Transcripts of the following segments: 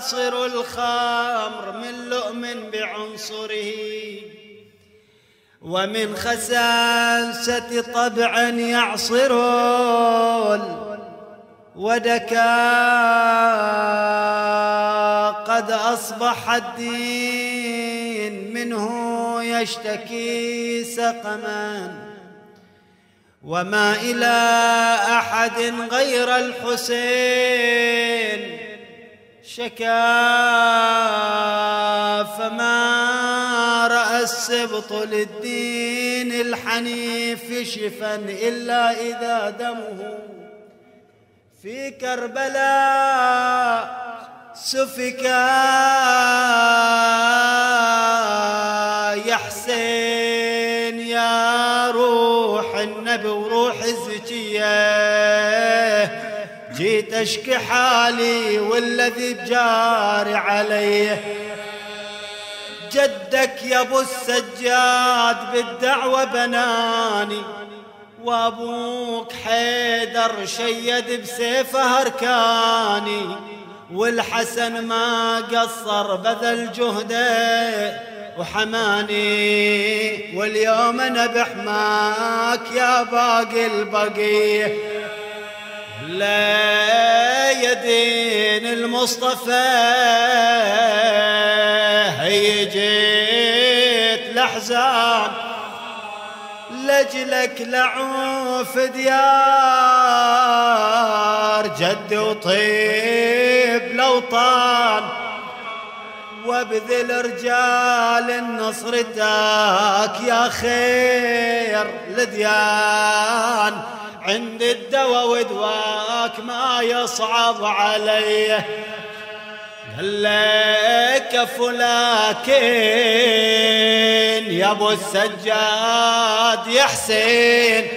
عاصر الخمر من لؤم بعنصره ومن خساسة طبع يعصر ودكا قد أصبح الدين منه يشتكي سقما وما إلى أحد غير الحسين شكا فما رأى السبط للدين الحنيف شفا إلا إذا دمه في كربلاء سفكا يا حسين يا روح النبي وروح اشكي حالي والذي بجاري عليه. جدك يا ابو السجاد بالدعوة بناني وأبوك حيدر شيد بسيفه هركاني والحسن ما قصر بذل جهده وحماني. واليوم أنا بحماك يا باقي البقيه لا يدين المصطفى هي جيت الاحزان لجلك لعوف ديار جد وطيب الاوطان وابذل رجال النصر يا خير لديان عند الدواء ودواك ما يصعب عليه لك فلاكين يا أبو السجاد يا حسين.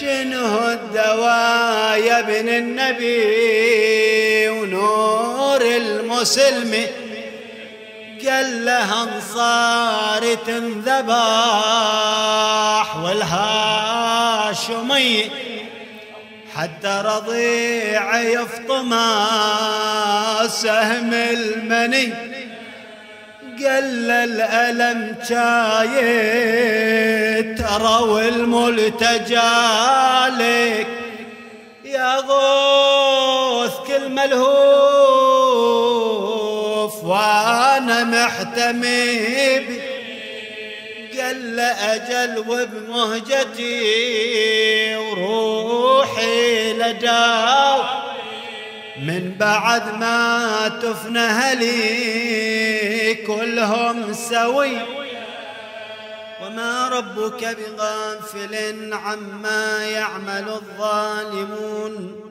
شنو الدواء يا ابن النبي ونور المسلم قال انصار تنذبح والهاشمي حتى رضيع يفطم سهم المني. قل الألم جايت ترى والملتجى يا غوث كل ملهوف وأنا محتمي قل أجل وبمهجتي وروحي لداو من بعد ما تفنى هلي كلهم سوي. وما ربك بغافل عما يعمل الظالمون.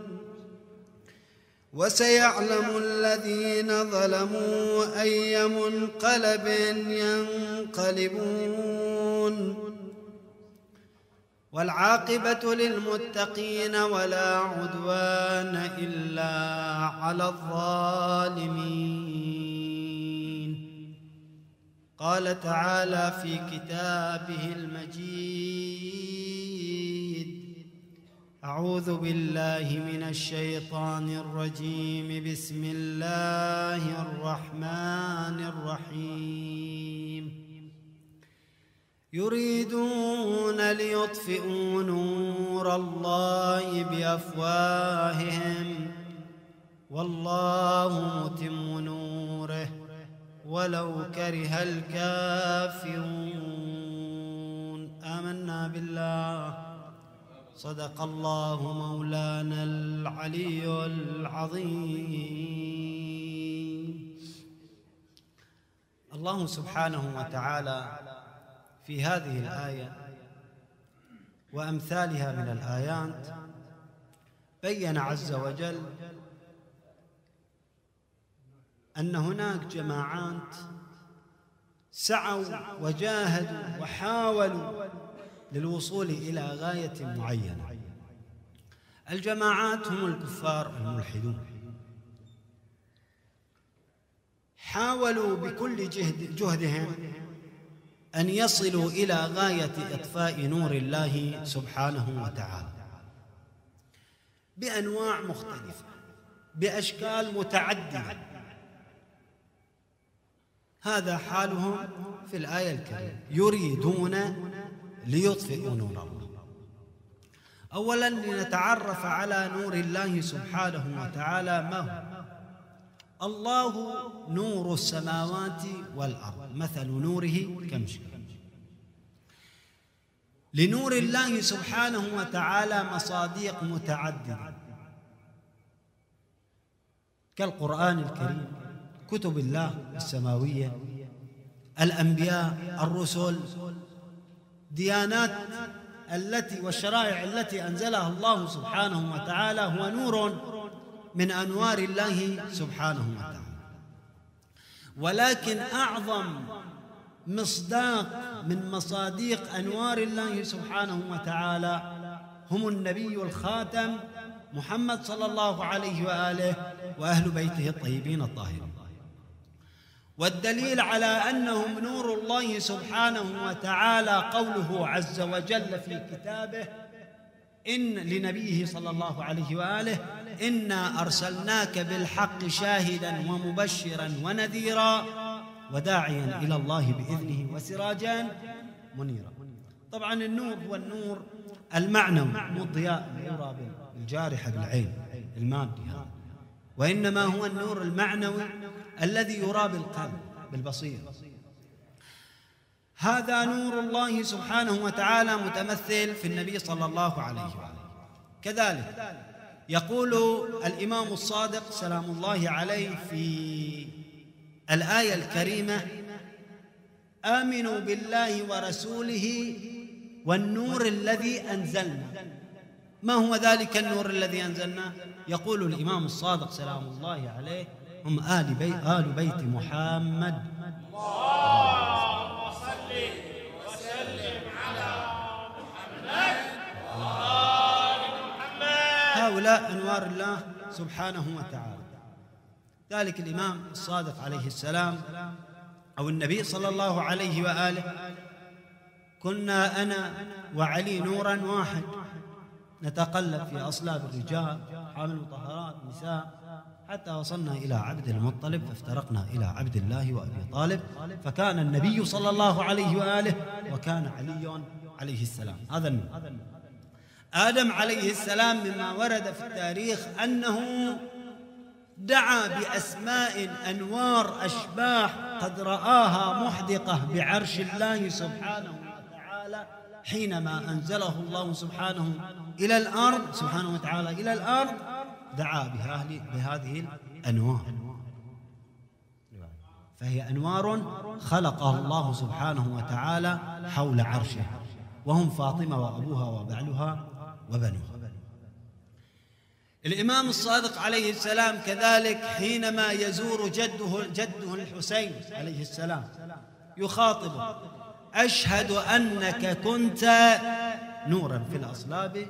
وسيعلم الذين ظلموا أي منقلب ينقلبون. والعاقبة للمتقين ولا عدوان إلا على الظالمين. قال تعالى في كتابه المجيد أعوذ بالله من الشيطان الرجيم. بسم الله الرحمن الرحيم. يريدون ليطفئوا نور الله بأفواههم. والله متم نوره ولو كره الكافرون. آمنا بالله. صدق الله مولانا العلي العظيم. الله سبحانه وتعالى في هذه الآية وأمثالها من الآيات بين عز وجل أن هناك جماعات سعوا وجاهدوا وحاولوا للوصول إلى غاية معينة. الجماعات هم الكفار الملحدون. حاولوا بكل جهد جهدهم أن يصلوا إلى غاية إطفاء نور الله سبحانه وتعالى. بأنواع مختلفة بأشكال متعددة. هذا حالهم في الآية الكريمة. يريدون ليطفئوا نور الله. أولا لنتعرف على نور الله سبحانه وتعالى ما هو؟ الله نور السماوات والأرض. مثل نوره كمشكل لنور الله سبحانه وتعالى مصاديق متعددة. كالقرآن الكريم كتب الله السماوية الأنبياء الرسل ديانات التي والشرائع التي أنزلها الله سبحانه وتعالى هو نور من أنوار الله سبحانه وتعالى. ولكن أعظم مصداق من مصاديق أنوار الله سبحانه وتعالى هم النبي الخاتم محمد صلى الله عليه وآله وأهل بيته الطيبين الطاهرين. والدليل على أنهم نور الله سبحانه وتعالى قوله عز وجل في كتابه إن لنبيه صلى الله عليه وآله إنا أرسلناك بالحق شاهدا ومبشرا ونذيرا وداعيا إلى الله بإذنه وسراجا منيرا. طبعا النور هو النور المعنوي مو الضياء يرى بالجارحة بالعين المادي هذا وإنما هو النور المعنوي الذي يرى بالقلب بالبصير. هذا نور الله سبحانه وتعالى متمثل في النبي صلى الله عليه وآله. كذلك يقول الإمام الصادق سلام الله عليه في الآية الكريمة آمنوا بالله ورسوله والنور الذي أنزلنا. ما هو ذلك النور الذي أنزلناه يقول الإمام الصادق سلام الله عليه هم آل بيت, آل بيت محمد. اللهم صل وسلم على محمد. وآل محمد. هؤلاء أنوار الله سبحانه وتعالى. ذلك الإمام الصادق عليه السلام أو النبي صلى الله عليه وآله. كنا أنا وعلي نورا واحد. نتقلب في أصلاب الرجال حامل مطهرات نساء. حتى وصلنا إلى عبد المطلب فافترقنا إلى عبد الله وأبي طالب فكان النبي صلى الله عليه وآله وكان علي عليه السلام. هذا النور. آدم عليه السلام مما ورد في التاريخ أنه دعا بأسماء أنوار أشباح قد رآها محدقة بعرش الله سبحانه وتعالى حينما أنزله الله سبحانه إلى الأرض سبحانه وتعالى إلى الأرض دعا بهذه الأنوار. فهي أنوار خلقها الله سبحانه وتعالى حول عرشه. وهم فاطمة وأبوها وبعلها وبنوها الإمام الصادق عليه السلام كذلك حينما يزور جده جده الحسين عليه السلام يخاطبه أشهد أنك كنت نورا في الأصلاب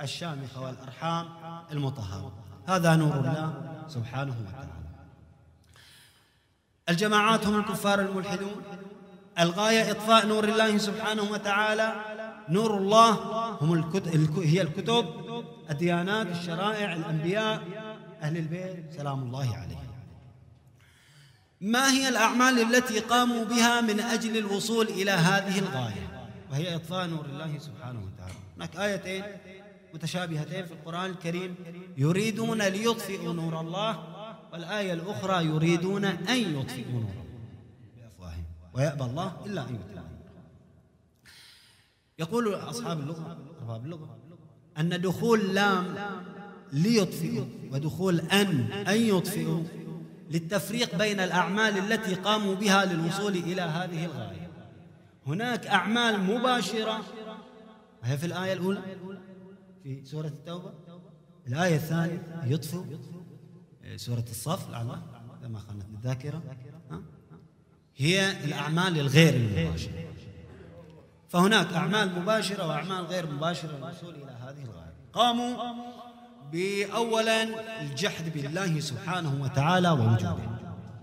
الشامخة والأرحام المطهرة هذا نور الله سبحانه وتعالى. الجماعات هم الكفار الملحدون. الغاية إطفاء نور الله سبحانه وتعالى. نور الله هم الكتب هي الكتب الديانات الشرائع الأنبياء. أهل البيت سلام الله عليهم. ما هي الأعمال التي قاموا بها من أجل الوصول إلى هذه الغاية؟ وهي إطفاء نور الله سبحانه وتعالى. هناك آيتين متشابهتين في القرآن الكريم. يريدون ليطفئوا نور الله والآية الأخرى يريدون أن يطفئوا نور الله. بأفواههم. ويأبى الله إلا أن يتم يقول أصحاب اللغة أرباب اللغة أن دخول لام ليطفئوا ودخول أن أن يطفئوا للتفريق بين الأعمال التي قاموا بها للوصول إلى هذه الغاية. هناك أعمال مباشرة. وهي في الآية الأولى؟ في سورة التوبة؟ الآية الثانية يطفئ. سورة الصف لعل ما خانت الذاكرة. هي الأعمال الغير المباشرة فهناك أعمال مباشرة وأعمال غير مباشرة للوصول إلى هذه الغاية. قاموا بأولا الجحد بالله سبحانه وتعالى ووجوده.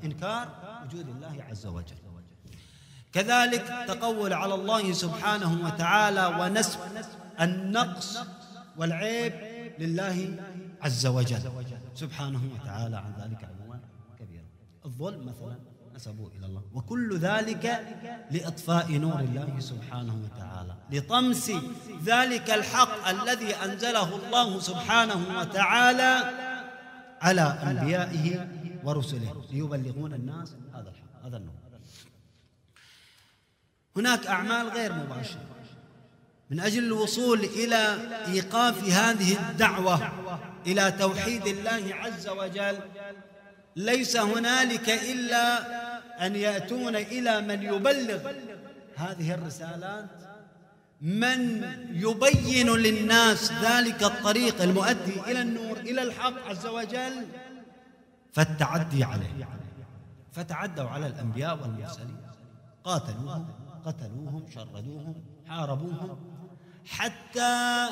إنكار وجود الله عز وجل. كذلك تقول على الله سبحانه وتعالى ونسب النقص والعيب لله عز وجل. سبحانه وتعالى عن ذلك علوا كبيرا الظلم مثلا نسبوه إلى الله. وكل ذلك لإطفاء نور الله سبحانه وتعالى. لطمس ذلك الحق الذي أنزله الله سبحانه وتعالى على أنبيائه ورسله. ليبلغون الناس هذا الحق هذا النور. هناك أعمال غير مباشرة. من أجل الوصول إلى إيقاف هذه الدعوة إلى توحيد الله عز وجل ليس هنالك إلا أن يأتون إلى من يبلغ هذه الرسالات من يبين للناس ذلك الطريق المؤدي إلى النور إلى الحق عز وجل فالتعدي عليه فتعدوا على الأنبياء والمرسلين قاتلوهم قتلوهم شردوهم حاربوهم حتى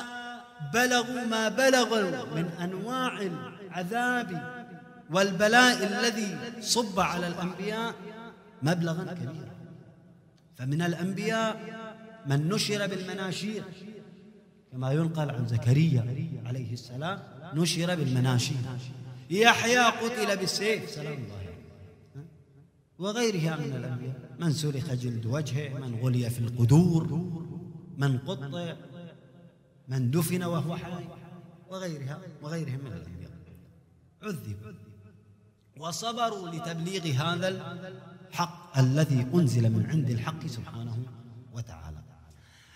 بلغوا ما بلغوا من أنواع العذاب والبلاء الذي صب على الأنبياء مبلغا كبيرا. فمن الأنبياء من نشر بالمناشير كما ينقل عن زكريا عليه السلام نشر بالمناشير. يحيى قتل بالسيف سلام الله وغيرها من الأنبياء. من سلخ جلد وجهه من غلي في القدور. من قطع من دفن وهو حي وغيرها وغيرهم من الأنبياء. عذب وصبروا لتبليغ هذا الحق الذي أنزل من عند الحق سبحانه وتعالى.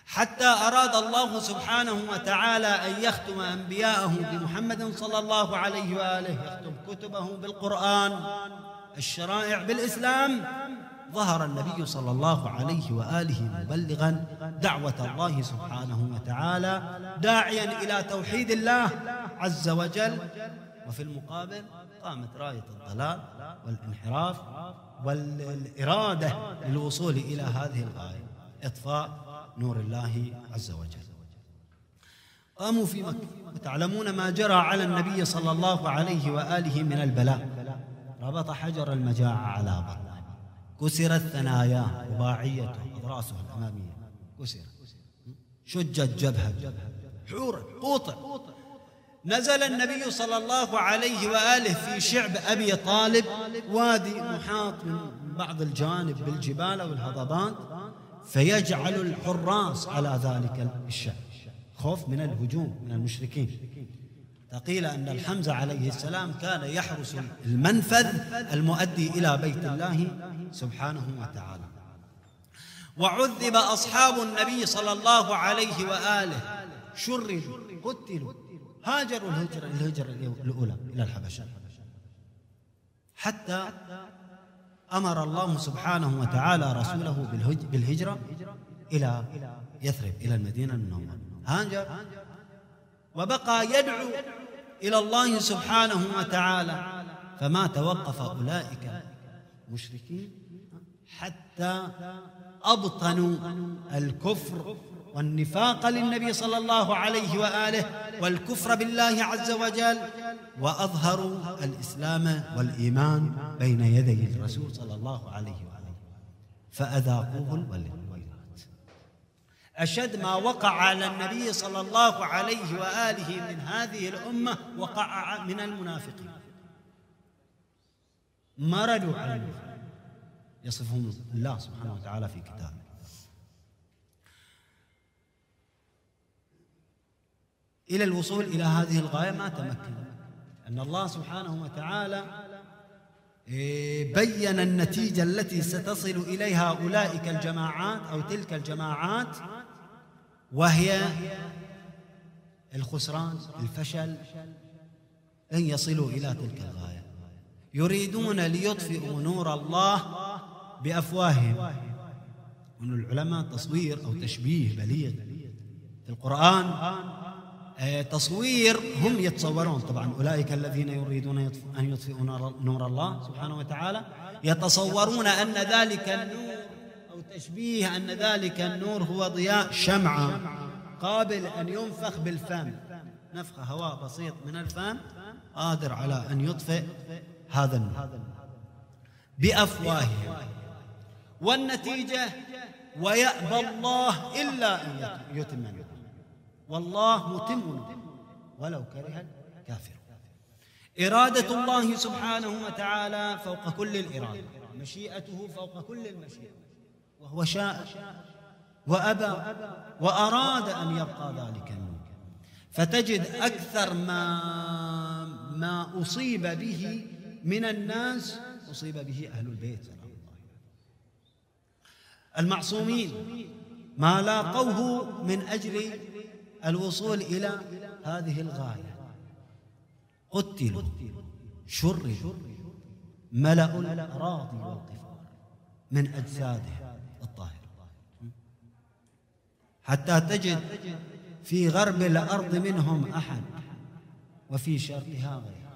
حتى أراد الله سبحانه وتعالى أن يختم أنبياءه بمحمد صلى الله عليه وآله يختم كتبه بالقرآن الشرائع بالإسلام ظهر النبي صلى الله عليه وآله مبلغا دعوة الله سبحانه وتعالى داعيا إلى توحيد الله عز وجل. وفي المقابل قامت راية الضلال والانحراف والإرادة للوصول إلى هذه الغاية إطفاء نور الله عز وجل. قاموا في مكة. وتعلمون ما جرى على النبي صلى الله عليه وآله من البلاء. ربط حجر المجاعة على بطنه. كسرت ثناياه رباعيته أضراسه الأمامية. كسرت شجت جبهة حورة. قوطع نزل النبي صلى الله عليه وآله في شعب أبي طالب وادي محاط من بعض الجانب بالجبال والهضبات فيجعل الحراس على ذلك الشعب. خوف من الهجوم من المشركين. فقيل أن الحمزة عليه السلام كان يحرس المنفذ المؤدي إلى بيت الله سبحانه وتعالى. وعذب أصحاب النبي صلى الله عليه وآله. شردوا قتلوا. هاجروا الهجرة الهجرة الأولى إلى الحبشة. حتى أمر الله سبحانه وتعالى رسوله بالهجرة إلى يثرب إلى المدينة المنورة. هاجر وبقى يدعو إلى الله سبحانه وتعالى. فما توقف أولئك مشركين حتى أبطنوا الكفر والنفاق للنبي صلى الله عليه وآله والكفر بالله عز وجل وأظهروا الإسلام والإيمان بين يدي الرسول صلى الله عليه وآله. فأذاقوه الويلات أشد ما وقع على النبي صلى الله عليه وآله من هذه الأمة وقع من المنافقين. مردوا على النفاق يصفهم الله سبحانه وتعالى في كتابه. إلى الوصول إلى هذه الغاية ما تمكن. أن الله سبحانه وتعالى إيه، بين النتيجة التي ستصل إليها أولئك الجماعات أو تلك الجماعات وهي الخسران الفشل أن يصلوا إلى تلك الغاية. يريدون ليطفئوا نور الله بأفواههم. من العلماء تصوير أو تشبيه بليغ في القرآن آه، تصوير هم يتصورون. طبعا أولئك الذين يريدون أن يطفئوا نور الله سبحانه وتعالى يتصورون أن ذلك النور أو تشبيه أن ذلك النور هو ضياء شمعة قابل أن ينفخ بالفم. نفخ هواء بسيط من الفم قادر على أن يطفئ هذا النور. بأفواههم. والنتيجة ويأبى الله إلا أن يتم والله متم ولو كره الكافر إرادة الله سبحانه وتعالى فوق كل الإرادة مشيئته فوق كل المشيئة. وهو شاء وأبى وأراد أن يبقى ذلك النور فتجد أكثر ما ما أصيب به من الناس أصيب به أهل البيت. المعصومين ما لاقوه من أجل الوصول إلى هذه الغاية. قتلوا شردوا ملأوا الأراضي والقفار من أجساده الطاهرة حتى تجد في غرب الأرض منهم أحد وفي شرقها غير.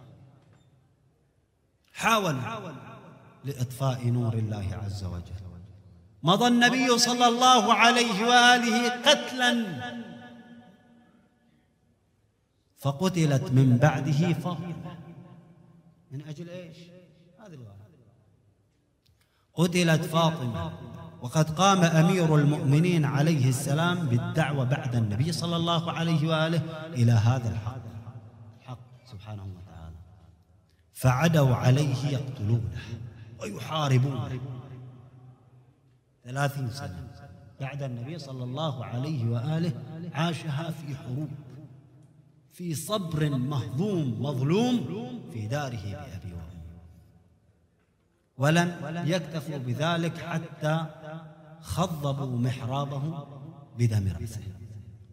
حاولوا لإطفاء نور الله عز وجل. مضى النبي صلى الله عليه وآله قتلا فقتلت من بعده فاطمة. من أجل إيش؟ قتلت فاطمة. وقد قام أمير المؤمنين عليه السلام بالدعوة بعد النبي صلى الله عليه وآله إلى هذا الحق. الحق سبحانه وتعالى. فعدوا عليه يقتلونه ويحاربونه. ثلاثين سنة بعد النبي صلى الله عليه وآله عاشها في حروب في صبر مهضوم مظلوم في داره وأمه ولن يكتفوا بذلك حتى خضبوا محرابه بدم رأسه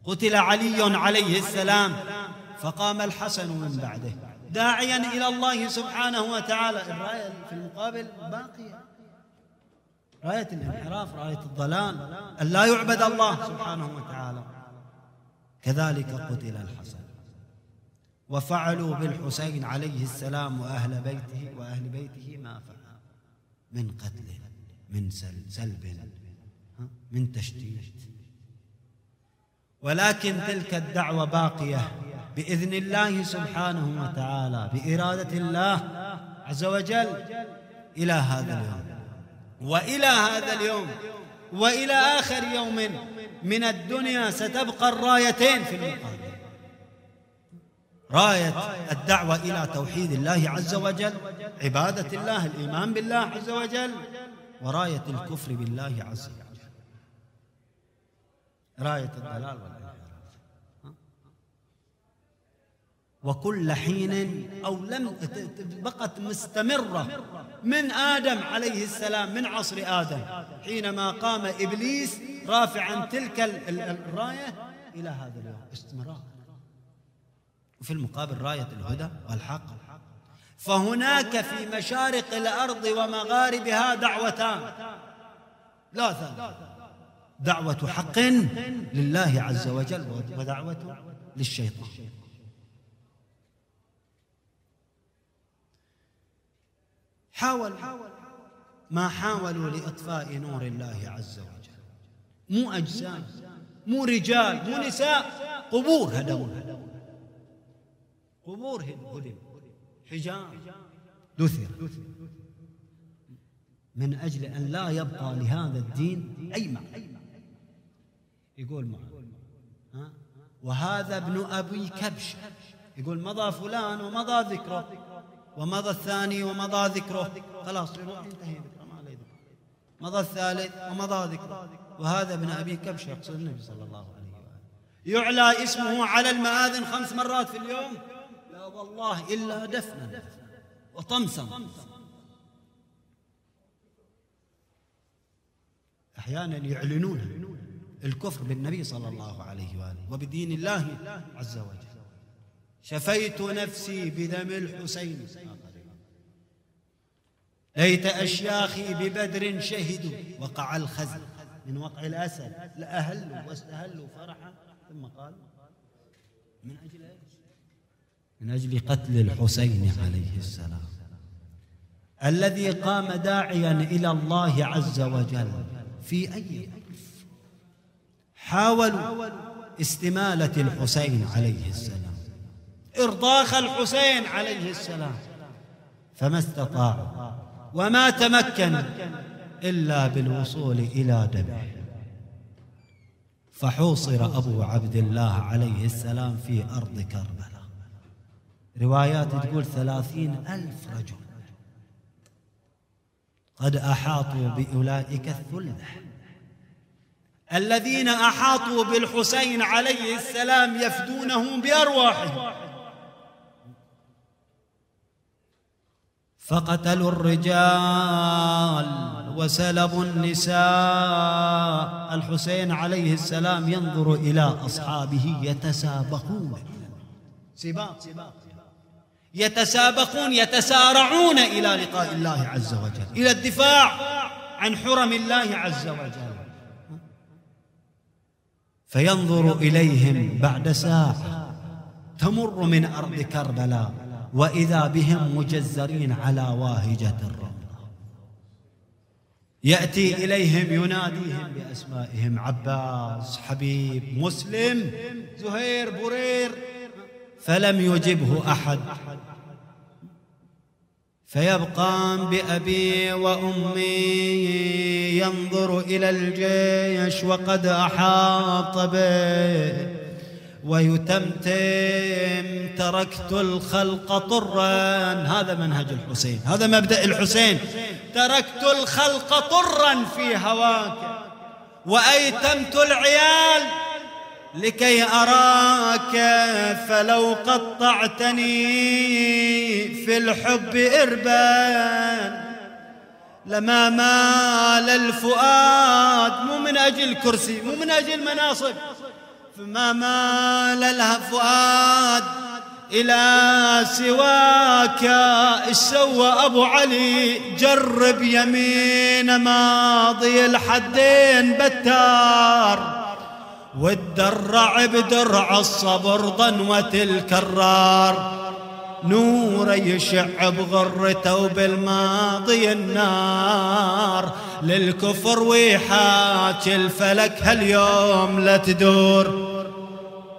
قتل علي عليه السلام فقام الحسن من بعده. داعيا إلى الله سبحانه وتعالى. الراية في المقابل باقية رأية الانحراف رأية الضلال أن لا يعبد الله سبحانه وتعالى. كذلك قتل الحسن. وفعلوا بالحسين عليه السلام وأهل بيته وأهل بيته ما فعل من قتل من سلب من تشتيت ولكن تلك الدعوة باقية بإذن الله سبحانه وتعالى بإرادة الله عز وجل إلى هذا اليوم. وإلى هذا اليوم وإلى آخر يوم من الدنيا ستبقى الرايتين في المقام راية الدعوة إلى توحيد الله عز وجل عبادة الله الإيمان بالله عز وجل وراية الكفر بالله عز وجل. راية الضلال والانحراف وكل حين أو لم بقت مستمرة من آدم عليه السلام من عصر آدم حينما قام إبليس رافعا تلك الراية إلى هذا اليوم. استمرار. وفي المقابل راية الهدى والحق. فهناك في مشارق الأرض ومغاربها دعوتان. لا دعوة حق لله عز وجل ودعوة للشيطان. حاول ما حاولوا لإطفاء نور الله عز وجل. مو أجسام مو رجال مو نساء قبور هدموا قبور هدم حجاب. دثر من أجل أن لا يبقى لهذا الدين أي معنى يقول معه وهذا ابن أبي كبش. يقول مضى فلان ومضى ذكره ومضى الثاني ومضى ذكره. خلاص انتهي ذكره ما عليه مضى الثالث ومضى ذكره. وهذا ابن أبي كبش يقصد النبي صلى الله عليه وآله. يعلى اسمه على المآذن خمس مرات في اليوم. والله إلا دفنا وطمسا. أحيانا يعلنون الكفر بالنبي صلى الله عليه وآله وبدين الله عز وجل. شفيت نفسي بدم الحسين. ليت أشياخي ببدر شهدوا وقع الخزي. من وقع الأسد لأهلوا واستهلوا فرحا. ثم قال من أجل إيش من أجل قتل الحسين عليه السلام. الذي قام داعيا إلى الله عز وجل في أي حاولوا استمالة الحسين عليه السلام. إرضاخ الحسين عليه السلام. فما استطاعوا. وما تمكنوا إلا بالوصول إلى دمه. فحوصر أبو عبد الله عليه السلام في أرض كربلاء. روايات تقول ثلاثين ألف رجل. قد أحاطوا بأولئك الثلة. الذين أحاطوا بالحسين عليه السلام يفدونه بأرواحهم. فقتلوا الرجال وسلبوا النساء. الحسين عليه السلام ينظر إلى أصحابه يتسابقون. سباق. يتسابقون يتسارعون إلى لقاء الله عز وجل إلى الدفاع عن حرم الله عز وجل. فينظر إليهم بعد ساعة تمر من أرض كربلاء وإذا بهم مجزرين على واهجة الرملة يأتي إليهم يناديهم بأسمائهم عباس حبيب مسلم زهير برير. فلم يجبه أحد. فيبقى بأبي وأمي ينظر إلى الجيش وقد أحاط به. ويتمتم تركت الخلق طرا. هذا منهج الحسين. هذا مبدأ الحسين. تركت الخلق طرا في هواك. وأيتمت العيال لكي أراك فلو قطعتني في الحب إربا لما مال الفؤاد مو من أجل كرسي مو من أجل مناصب. فما مال الفؤاد إلى سواك سوى أبو علي؟ جرب يمين ماضي الحدين بتار. والدرع بدرع الصبر ضنوة الكرار. نور يشع بغرته وبالماضي النار. للكفر ويحاك الفلك هاليوم لا تدور.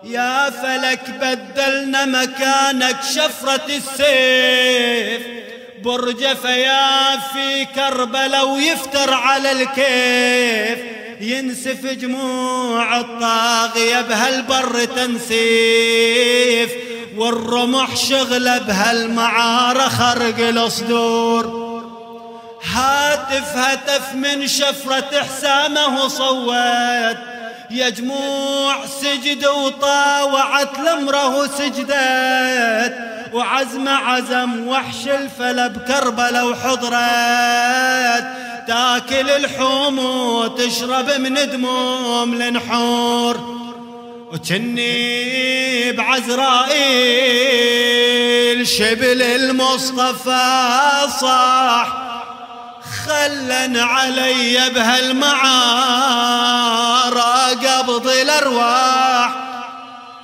يا فلك بدلنا مكانك شفرة السيف. برج فيا في كربلا ويفتر على الكيف. ينسف جموع الطاغية بهالبر تنسيف والرمح شغله بهالمعارة خرق الصدور هاتف هتف من شفرة حسامه صوت يا جموع سجد وطاوعت لمره سجدت. وعزم عزم وحش الفلا بكربلة وحضرت. تاكل الحوم وتشرب من دموم النحور وكني بعزرائيل شبل المصطفى صاح خلن علي بهالمعارة قبض الأرواح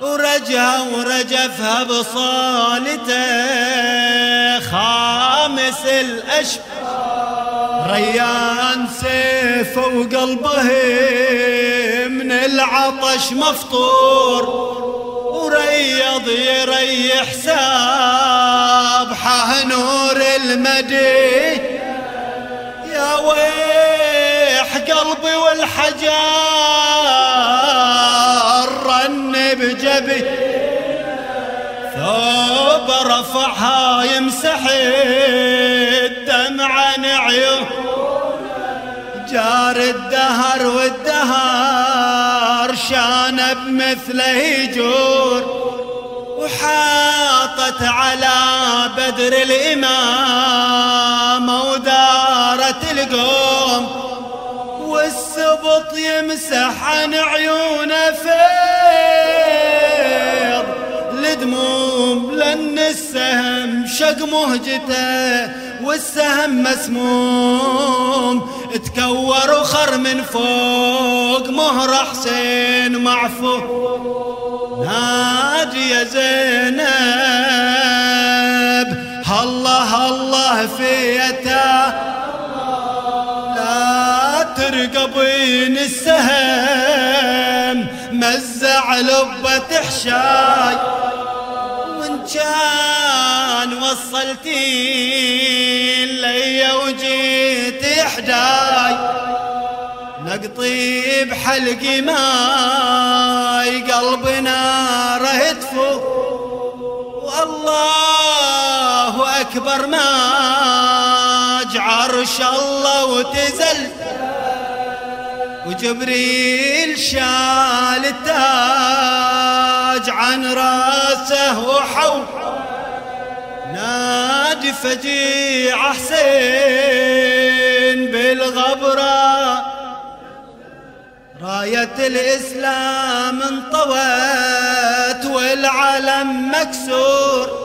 ورجها ورجفها بصالته خامس الاشهر ريان سيفه وقلبه من العطش مفطور وريض يريح سابحه نور المدي. يا ويح قلبي والحجار رن بجبي. ثوب رفعها يمسح الدمع عيون. جار الدهر والدهر شان بمثله يجور وحاطت على بدر الإمام ودارت القوم والسبط يمسح عن عيونه فيض لدموم لأن السهم شق مهجته والسهم مسموم تكور وخر من فوق مهر حسين معفو. نادي يا زينب الله الله فيته لا ترقبين السهم مزع لبة حشاي. وإن كان وصلتين لي وجيت إحداي. نقطي بحلقي ماي قلبنا رهتفو والله أكبر ما عرش الله الموت زل وجبريل شال التاج عن رأسه وحو نادي فجيع حسين. راية الإسلام انطوت والعلم مكسور.